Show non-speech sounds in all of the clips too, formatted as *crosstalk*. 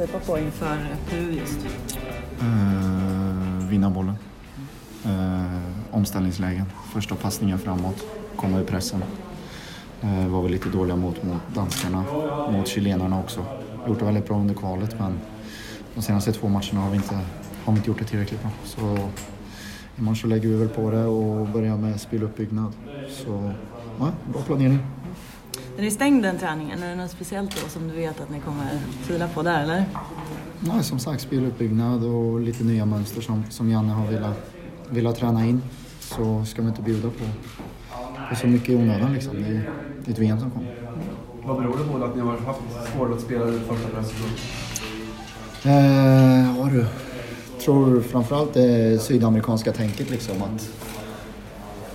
supa på inför Peru just? Uh, vinna bollen. Uh, omställningslägen. Första passningen framåt. Komma i pressen. Uh, var väl lite dåliga mot, mot danskarna. Mot chilenarna också. Gjort det väldigt bra under kvalet men de senaste två matcherna har vi inte, har vi inte gjort det tillräckligt bra. Så imorgon så lägger vi väl på det och börjar med speluppbyggnad. Så ja, bra planering. Den är stängd den träningen. Är det något speciellt då som du vet att ni kommer fila på där eller? Nej, som sagt speluppbyggnad och lite nya mönster som, som Janne har velat, velat träna in. Så ska vi inte bjuda på, på så mycket i onödan liksom. Det är, det är ett VM som kommer. Vad beror det på att ni har haft svårare att spela i första pressen? Eh, ja du. tror framförallt det sydamerikanska tänket liksom att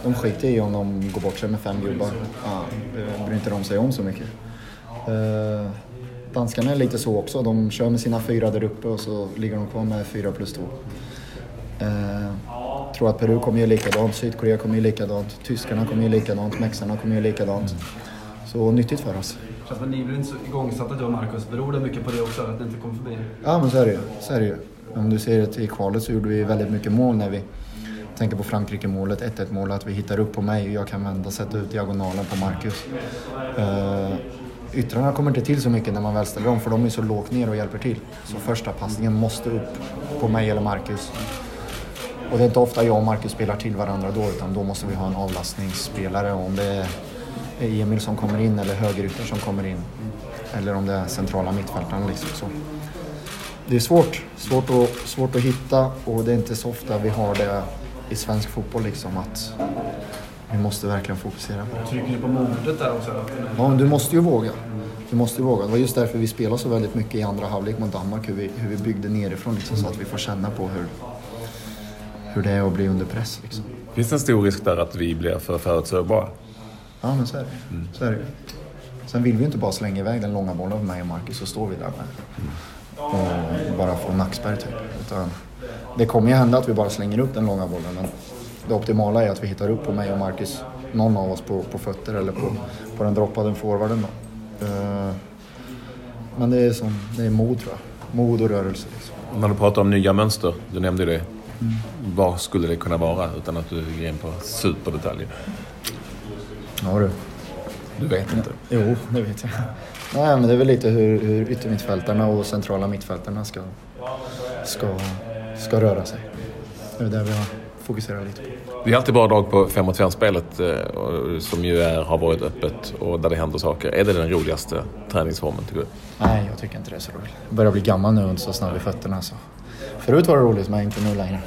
de skiter i om de går bort sig med fem gubbar. Ja, det bryr inte de sig om så mycket. Eh, danskarna är lite så också. De kör med sina fyra där uppe och så ligger de kvar med fyra plus två. Eh, tror att Peru kommer göra likadant, Sydkorea kommer göra likadant, tyskarna kommer göra likadant, mexarna kommer göra likadant. Så nyttigt för oss. Känns ni blir inte så igångsatta du och Marcus. Beror det mycket på det också, att ni inte kommer förbi? Ja men så är det ju. Så är det ju. Om du ser det i kvalet så gjorde vi väldigt mycket mål när vi tänker på Frankrike-målet, 1-1 målet, att vi hittar upp på mig och jag kan vända och sätta ut diagonalen på Marcus. Uh, yttrarna kommer inte till så mycket när man väl ställer om för de är så lågt ner och hjälper till. Så första passningen måste upp på mig eller Marcus. Och det är inte ofta jag och Marcus spelar till varandra då utan då måste vi ha en avlastningsspelare. Om det är Emil som kommer in eller högerytter som kommer in. Eller om det är centrala mittfältaren. Liksom. Så det är svårt, svårt, att, svårt att hitta och det är inte så ofta vi har det i svensk fotboll liksom att vi måste verkligen fokusera på det. Trycker ni på modet där också? Ja, men du måste ju våga. Du måste ju våga. Det var just därför vi spelade så väldigt mycket i andra halvlek mot Danmark. Hur vi, hur vi byggde nerifrån liksom, så att vi får känna på hur, hur det är att bli under press. Liksom. Finns det en stor risk där att vi blir för förutsägbara? Ja, men så är det. Mm. Så är det. Sen vill vi ju inte bara slänga iväg den långa bollen på mig och Marcus så står vi där med. Och bara få nackspärr typ. Utan det kommer ju hända att vi bara slänger upp den långa bollen. Men det optimala är att vi hittar upp på mig och Marcus, någon av oss på, på fötter eller på, på den droppade forwarden då. Uh, men det är, som, det är mod tror jag. Mod och rörelse. Liksom. När du pratar om nya mönster, du nämnde det. Mm. Vad skulle det kunna vara utan att du går in på superdetaljer? Ja du. Du vet inte? Ja, jo, det vet jag. Nej, men det är väl lite hur, hur yttermittfältarna och centrala mittfältarna ska, ska, ska röra sig. Det är det vi har fokuserat lite på. Det är alltid bra dag på 5 mot 5-spelet eh, som ju är, har varit öppet och där det händer saker. Är det den roligaste träningsformen tycker du? Nej, jag tycker inte det är så roligt. Jag börjar bli gammal nu och inte så snabb i fötterna. Så. Förut var det roligt, men inte nu längre.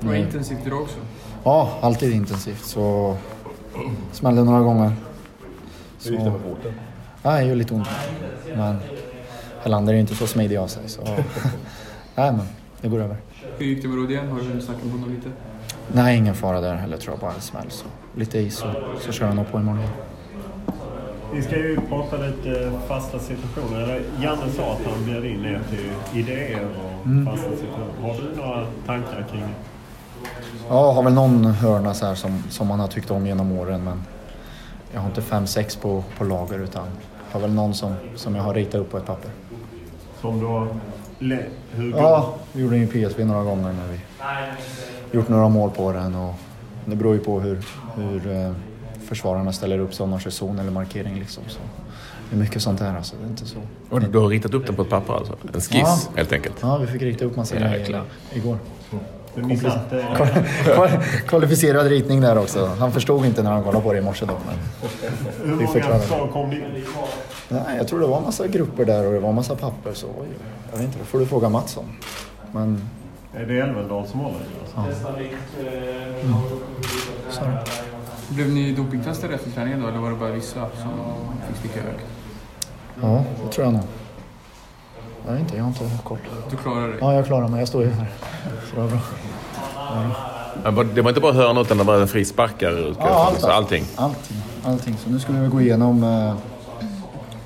Var det intensivt idag också? Ja, alltid intensivt. Så smällde några gånger. Hur gick det med foten? Ja, det gör lite ont. Men Helander är inte så smidig av sig. Så... *laughs* Nej, men det går över. Hur gick det med Rodén? Har du hunnit snacka med honom lite? Nej, ingen fara där heller tror jag. Bara en smäll. Så lite is så, så kör han nog på imorgon. Vi ska ju prata lite fasta situationer. Eller Janne sa att han bjöd in er till idéer och mm. fasta situationer. Har du några tankar kring det? Ja, jag har väl någon hörna så här som, som man har tyckt om genom åren. Men jag har inte fem, sex på, på lager utan har väl någon som, som jag har ritat upp på ett papper. Som Hur ja, vi gjorde i PSV några gånger när vi gjort några mål på den. Och det beror ju på hur, hur eh, försvararna ställer upp sig om de kör zon eller markering. Liksom. Så det är mycket sånt här alltså. Det är inte så. Och du har ritat upp den på ett papper alltså? En skiss ja. helt enkelt? Ja, vi fick rita upp massa grejer igår. Kvalificerad ritning där också. Han förstod inte när han kollade på det i morse dock. Men Hur många slag kom det in? Nej, jag tror det var massa grupper där och det var massa papper. Så jag vet inte, det får du fråga Mats om. Men... Är det Elvendal som håller ja. mm. Sorry. Blev ni dopingtestade efter träningen då eller var det bara vissa som fick sticka iväg? Ja, det tror jag nog. Jag vet inte, jag har inte koll. Du klarar dig? Ja, jag klarar mig. Jag står ju här. Så det var bra. Det var inte bara hörnor utan det var frisparkar? Ja, allt, allting? Allting. Allting. Så nu skulle vi gå igenom eh,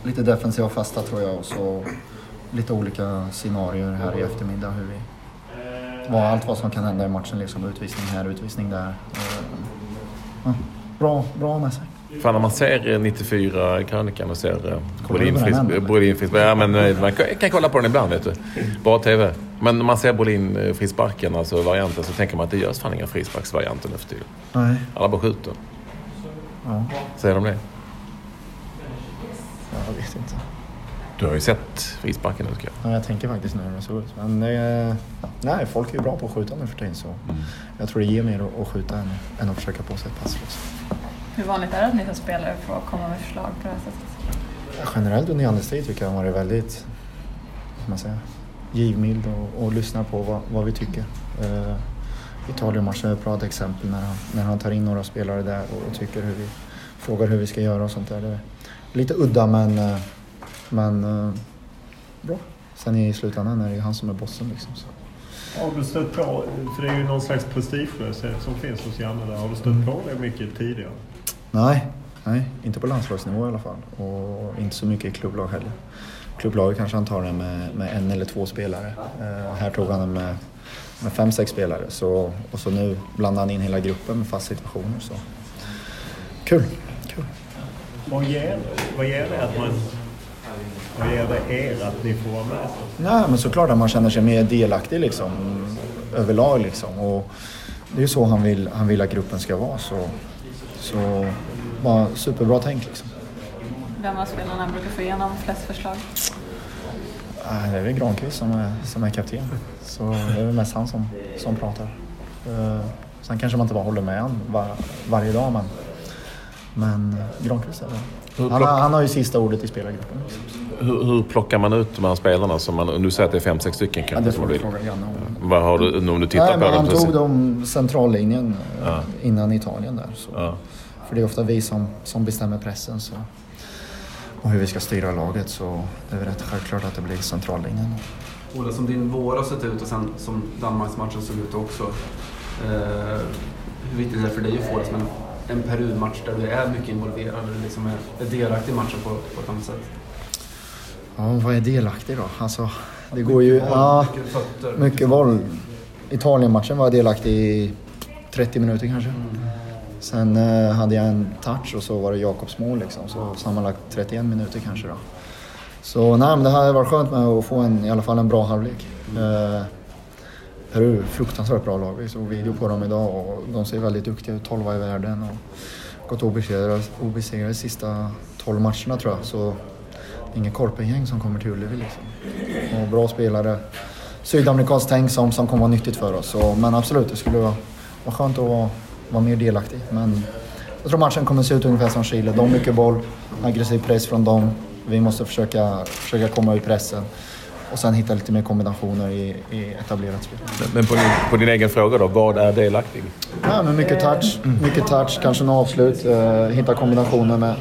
lite defensiva fasta tror jag och så lite olika scenarier här i eftermiddag. Hur vi, vad, allt vad som kan hända i matchen. Liksom, utvisning här, utvisning där. Eh, bra, bra med sig. Fan, när man ser 94 krönikan och ser eh. Ja, men eh, man kan, kan kolla på den ibland vet du. Bra TV. Men när man ser Brolin eh, frisparken, alltså varianten, så tänker man att det görs fan inga frisparksvarianter nu för tiden. Nej. Alla bara skjuter. Ja, Säger de det? jag vet inte. Du har ju sett frisparken nu tycker jag. Ja, jag tänker faktiskt nu när det såg ut. Men eh, nej, folk är ju bra på att skjuta nu för tiden så jag tror det ger mer att, skjuta än, än att försöka på sig ett pass. Liksom. Hur vanligt är det att ni som spelare får komma med förslag på det här sättet? Generellt under Jannes tid tycker jag han varit väldigt vad man säger, givmild och, och lyssnar på vad, vad vi tycker. Uh, Italienmatchen är ett bra exempel när han, när han tar in några spelare där och, och tycker hur vi, frågar hur vi ska göra och sånt där. Det är lite udda men, eh, men eh, bra. Sen i slutändan är det ju han som är bossen liksom. Så. Har du stött på, för det är ju någon slags prestigelöshet som finns hos Janne där. Har du stött på det mycket tidigare? Nej, nej, inte på landslagsnivå i alla fall. Och inte så mycket i klubblag heller. Klubblaget kanske han tar det med, med en eller två spelare. Eh, här tog han det med, med fem, sex spelare. Så, och så nu blandar han in hela gruppen med fast situationer. Så. Kul, kul. Vad ger, vad ger det att man... Vad ger det er att ni får vara med? Nej, men såklart att man känner sig mer delaktig liksom, överlag. Liksom. Och det är ju så han vill, han vill att gruppen ska vara. Så, så bara superbra tänk liksom. Vem av spelarna brukar få igenom flest förslag? Det är väl Granqvist som är, som är kapten. Så det är väl mest han som, som pratar. Eh, Sen kanske man inte bara håller med han var, varje dag, men, men Granqvist är det. Han, han har ju sista ordet i spelargruppen. Hur, hur plockar man ut de här spelarna? Som man, du säger att det är fem, sex stycken Ja, kanske det som får du fråga Janne om. Vad har du, om du tittar Nej, på men dem? han tog dem centrallinjen eh, Ja. innan Italien där. Så. Ja. För det är ofta vi som, som bestämmer pressen. Så. Och hur vi ska styra laget så det är väl rätt självklart att det blir centrallinjen. Ola, som din vår har sett ut och sen som Danmarksmatchen såg ut också. Eh, hur viktigt är det för dig att få det som en, en Peru-match där du är mycket involverad och du liksom är, är delaktig i matchen på, på ett annat sätt? Ja, vad är delaktig då? Alltså, det går ju... Ja, mycket fötter. mycket boll. Italienmatchen var jag delaktig i 30 minuter kanske. Sen eh, hade jag en touch och så var det Jakobs mål liksom. Så sammanlagt 31 minuter kanske då. Så nej, men det här varit skönt med att få en, i alla fall en bra halvlek. Eh, Peru, fruktansvärt bra lag. Vi såg video på dem idag och de ser väldigt duktiga ut, 12 i världen. Och gått obesegrade, obesegrade de sista 12 matcherna tror jag. Så det är ingen korpengäng som kommer till Ullevi liksom. Och bra spelare. Sydamerikanskt tänk som, som kommer vara nyttigt för oss. Så, men absolut, det skulle vara, vara skönt att vara, vara mer delaktig. Men jag tror matchen kommer se ut ungefär som Chile. De mycket boll, aggressiv press från dem. Vi måste försöka, försöka komma ur pressen. Och sen hitta lite mer kombinationer i, i etablerat spel. Men- Men på din, på din egen fråga då, vad är delaktig? Ja, men mycket touch, mycket touch, kanske en avslut. Eh, hitta kombinationer med,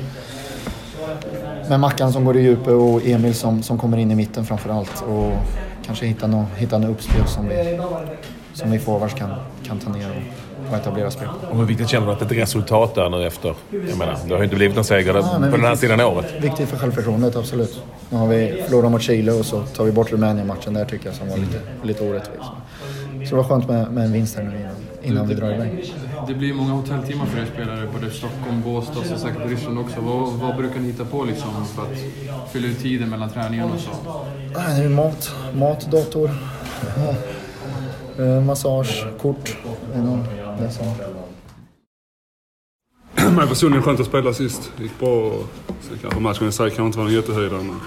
med Mackan som går i djupet och Emil som, som kommer in i mitten framför allt. Och kanske hitta någon, hitta uppspel som vi, som vi forwards kan, kan ta ner och, och etablera spel. Och hur viktigt känner du att ett resultat är nu efter? Jag menar, det har ju inte blivit någon seger där- Ja, på den här sidan året. Viktigt för självförtroendet, absolut. Nu har vi förlorat mot Chile och så tar vi bort Rumänien-matchen där tycker jag som var lite, lite orättvis. Så det var skönt med, med en vinst här nu innan, innan vi drar iväg. Det blir många hotelltimmar för er spelare, både Stockholm, Båstad och säkert Ryssland också. Vad, vad brukar ni hitta på liksom för att fylla ut tiden mellan träningarna och så? Det är mat, mat, dator, *laughs* eh, massage, kort. Det som... mig personligen skönt att spela sist. Det gick bra. Kanske matchen i sig kanske inte var någon jättehöjdare. Men...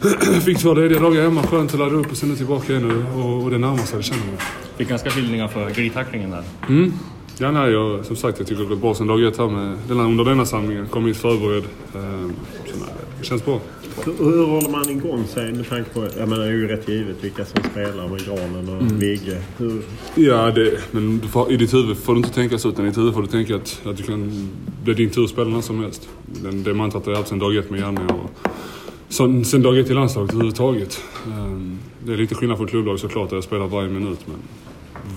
*clears throat* Fick två lediga dagar hemma. Skönt att ladda upp och sen är tillbaka igen nu. Och, och det närmar sig, det känner man. Fick ganska hyllningar för glidtacklingen där. Mm. Ja, nej, jag, som sagt, jag tycker det går bra sen dag ett här med denna, under denna samlingen. Kom hit förberedd. Ehm, så nej, det känns bra. Hur, håller man igång sig med tanke på... Jag menar det är ju rätt givet vilka som spelar med Granen och Mm. Vigge. Hur, Ja, det, men får, i ditt huvud får du inte tänka så. Utan i ditt huvud får du tänka att, att du kan bli din tur att spela när som helst. Den, det mantrat har jag haft sen dag ett med Janne. Och, sen, sen dag ett i landslaget överhuvudtaget. Ehm, det är lite skillnad från klubblag såklart, där jag spelar varje minut. Men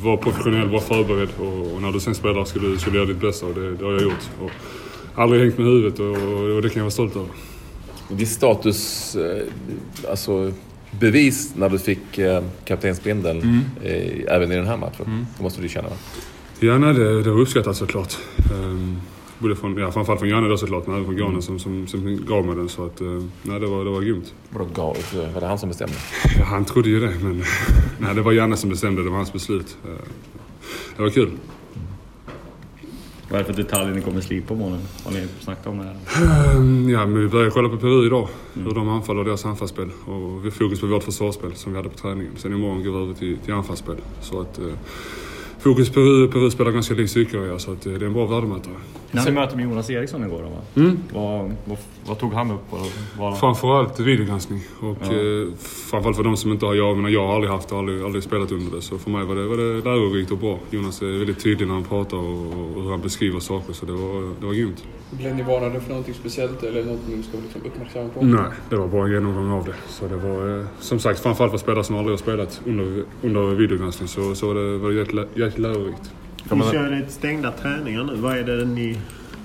var professionell, var förberedd och, och när du sen spelar ska du, ska du göra ditt bästa och det, det har jag gjort. Och aldrig hängt med huvudet och, och det kan jag vara stolt över. Din status, eh, alltså bevis när du fick eh, kaptensbindeln Mm. eh, även i den här matchen. Det måste du känna va? Ja, nej, det, det var uppskattat såklart. Um, Både från, ja, framförallt från Janne då såklart, men även från Ganen som, som, som gav mig den. Så att, nej, det var, det var grymt. Vadå gav? Var det han som bestämde? Ja, *laughs* han trodde ju det, men *laughs* nej, det var Janne som bestämde. Det var hans beslut. Eh, Det var kul. Vad är det för detaljer ni kommer slipa på målen? Har ni snackat om det här? Ehm, Ja, men vi började kolla på Peru idag. Hur de anfaller och deras anfallsspel. Och vi fokus på vårt försvarsspel som vi hade på träningen. Sen imorgon går vi över till, till anfallsspel. Så att, eh, fokus på Peru. Peru spelar ganska likt Sydkorea så att, eh, det är en bra värdemätare. Ni hade möte med Jonas Eriksson igår då, va? Mm. Vad, vad, vad tog han upp? Vad, Framförallt videogranskning. Och Ja. eh, framförallt för de som inte har, jag menar jag har aldrig haft det, aldrig, aldrig spelat under det. Så för mig var det, var det lärorikt och bra. Jonas är väldigt tydlig när han pratar och, och hur han beskriver saker. Så det var, det var grymt. Blev ni varnade för någonting speciellt eller något ni ska liksom uppmärksamma på? Nej, det var bara en genomgång av det. Så det var eh, som sagt framförallt för spelare som aldrig har spelat under, under videogranskning så, så var det, var det jäkligt lärorikt. Ni kör lite stängda träningar nu. Vad är det ni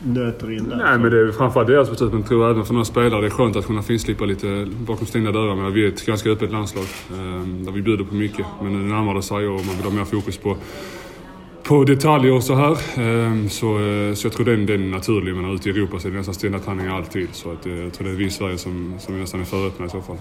nöter in där? Nej men det är framförallt deras beslut men jag tror även för några spelare det är skönt att kunna finslipa lite bakom stängda dörrar. Men vi är ett ganska öppet landslag ehm, där vi bjuder på mycket. Men nu närmar det sig och man vill ha mer fokus på, på detaljer och så här. Ehm, så, eh, så jag tror den, den är naturlig. Men ute i Europa så är det nästan ständiga träningar alltid. Så att, eh, jag tror det är vi i Sverige som, som nästan är för öppna i så fall.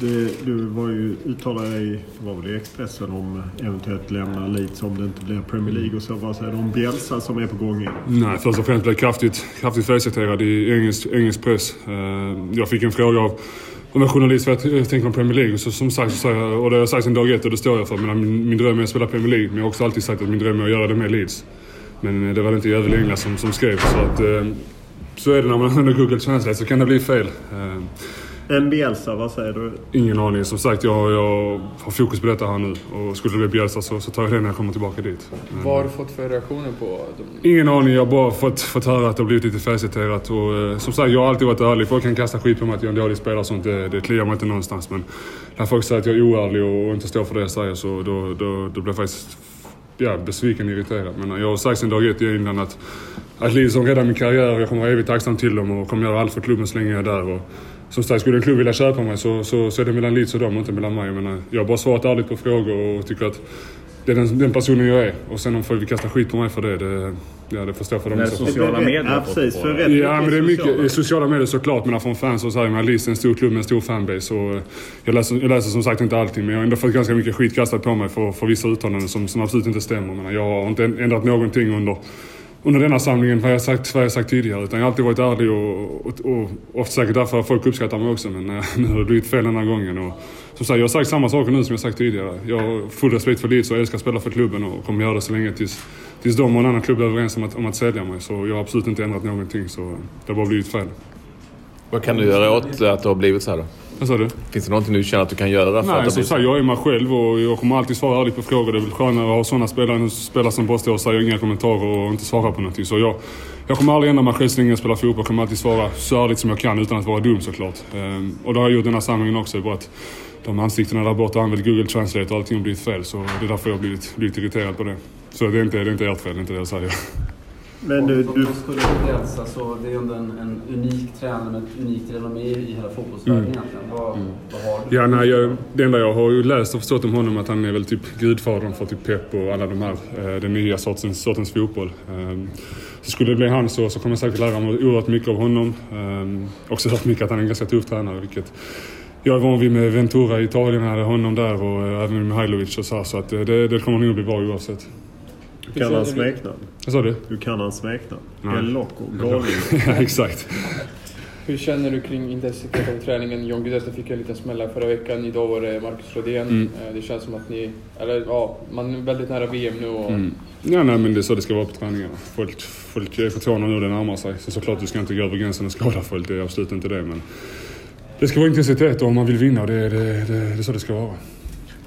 Du, du var ju uttalade i, var väl i Expressen om eventuellt lämna Leeds om det inte blir Premier League och så. Vad säger du om Bielsa som är på gång igen? Nej, först och främst blev jag kraftigt, kraftigt felciterad i engelsk, engelsk press. Eh, jag fick en fråga av, av en journalist vad jag tänker om Premier League. Och så, som sagt, så jag, och det har jag sagt sedan dag ett och det står jag för. Men min, min dröm är att spela Premier League. Men jag har också alltid sagt att min dröm är att göra det med Leeds. Men eh, det var det inte Jävel Engla som, som skrev. Så, att, eh, så är det när man använder Google Translate så kan det bli fel. Eh, En Bielsa, vad säger du? Ingen aning. Som sagt, jag, jag har fokus på detta här nu. Och skulle det bli Bielsa så, så tar jag det när jag kommer tillbaka dit. Eh, Vad har du fått för reaktioner på de... Ingen aning. Jag har bara fått, fått höra att det har blivit lite felciterat. Och, eh, som sagt, jag har alltid varit ärlig. Folk kan kasta skit på mig att jag är en dålig spelare och sånt. Det, det kliar mig inte någonstans. Men när folk säger att jag är oärlig och inte står för det jag säger så då, då, då blir jag faktiskt ja, besviken och irriterad. Men jag har sagt sedan dag ett i England att, att Leeds har räddat min karriär. Jag kommer vara evigt tacksam till dem och kommer göra allt för klubben så länge jag är där. Och, som sagt, skulle en klubb vilja köpa mig så, så, så är det mellan Leeds och dem och inte mellan mig. Jag, menar, jag har bara svarat ärligt på frågor och tycker att det är den, den personen jag är. Och sen om folk vill kasta skit på mig för det, det, ja, det får stå för dem. Fall. sociala medier Ja, precis. på För det. rätt Ja, men det är mycket sociala. i sociala medier såklart. Men från fans och så här, men Leeds är en stor klubb med en stor fanbase. Och jag, läser, jag läser som sagt inte allting, men jag har ändå fått ganska mycket skit kastat på mig för, för vissa uttalanden som, som absolut inte stämmer. Men jag har inte ändrat någonting under, under denna samlingen vad jag sagt, vad jag sagt tidigare. Utan jag har alltid varit ärlig och, och, och, ofta säkert därför folk uppskattar mig också. Men eh, *laughs* nu har det blivit fel den här gången. Och, som sagt, jag har sagt samma saker nu som jag sagt tidigare. Jag har full respekt för Leeds och älskar att spela för klubben och kommer göra det så länge tills, tills de och en annan klubb är överens om att, om att sälja mig. Så jag har absolut inte ändrat någonting. Så det har bara blivit fel. Vad kan du göra åt att det har blivit så här då? Vad sa du? Finns det någonting du känner att du kan göra för att Nej, som blivit så? sagt, jag är mig själv och jag kommer alltid svara ärligt på frågor. Det är väl skönare att ha sådana spelare än att spela som bara står och säger inga kommentarer och inte svarar på någonting. Så jag, jag kommer aldrig ändra mig själv så länge jag spelar fotboll. Jag kommer alltid svara så ärligt som jag kan utan att vara dum såklart. Ehm, och det har jag gjort den här samlingen också. Bara att de ansiktena där borta använder Google Translate och allting har blivit fel. Så det är därför jag har blivit, blivit irriterad på det. Så det är inte, det är inte ert fel, det är inte det jag säger. Men du, du, skulle Bielsa så det är ju ändå en, en unik tränare med ett unikt renommé i hela fotbollsvärlden Mm. egentligen. Vad, vad har du? Ja, nej, jag, det enda jag har ju läst och förstått om honom att han är väl typ gudfadern för typ Pep och alla de här, eh, den nya sortens, sortens fotboll. Eh, så skulle det bli han så, så kommer jag säkert lära mig oerhört mycket av honom. Eh, också hört mycket att han är en ganska tuff tränare, vilket jag är van vid med Ventura i Italien, hade honom där och eh, även med Mihailovic och så här, Så att eh, det, det kommer nog bli bra oavsett. Du kan hans smeknamn. Vad sa du? Du kan hans smeknamn. Nej. El Loco, ja, exakt. Hur känner du kring intensitet av träningen? John Guidetti fick en liten smäll här förra veckan. Idag var det Marcus Rodén. Mm. Eh, Det känns som att ni... Eller ja, man är väldigt nära VM nu och... Mm. Ja, nej, men det är så det ska vara på träningarna. Folk, folk är på tårna nu, det närmar sig. Så såklart, du ska inte gå över gränsen och skada folk. Det är absolut inte det. Men det ska vara intensitet och om man vill vinna. och Det, det, det, det är så det ska vara.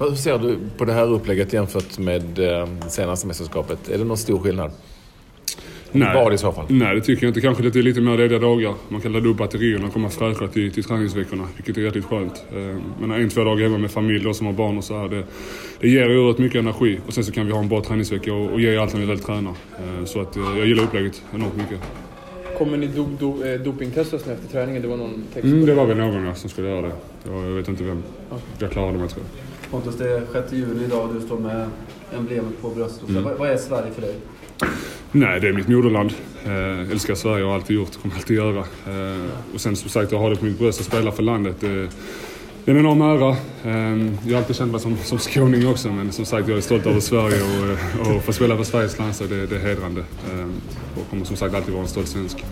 Hur ser du på det här upplägget jämfört med eh, det senaste mästerskapet? Är det någon stor skillnad? Vad i så fall? Nej, det tycker jag inte. Kanske lite, lite mer lediga dagar. Man kan ladda upp batterierna och komma fräscha till, till träningsveckorna, vilket är jäkligt skönt. Eh, Men en, två dagar hemma med familj och som har barn och så här, det, det ger oerhört mycket energi. Och sen så kan vi ha en bra träningsvecka och, och ge allt när vi väl tränar. Eh, Så att jag gillar upplägget enormt mycket. Kommer ni do, do, eh, dopingtestas nu efter träningen? Det var någon text Mm, det var väl någon ja, som skulle göra det. Ja, Jag vet inte vem. Jag klarade mig tror jag. Pontus, det är 6 juni idag och du står med emblemet på bröstet. Mm. Vad, vad är Sverige för dig? Nej, det är mitt moderland. Eh, älskar Sverige och har alltid gjort, kommer alltid göra. Eh, och sen som sagt, jag har det på mitt bröst att spela för landet. Eh, det är en enorm ära. Eh, jag har alltid känt mig som, som skåning också, men som sagt, jag är stolt över Sverige och, och få spela för Sveriges landslag, det, det är hedrande. Eh, och kommer som sagt alltid vara en stolt svensk.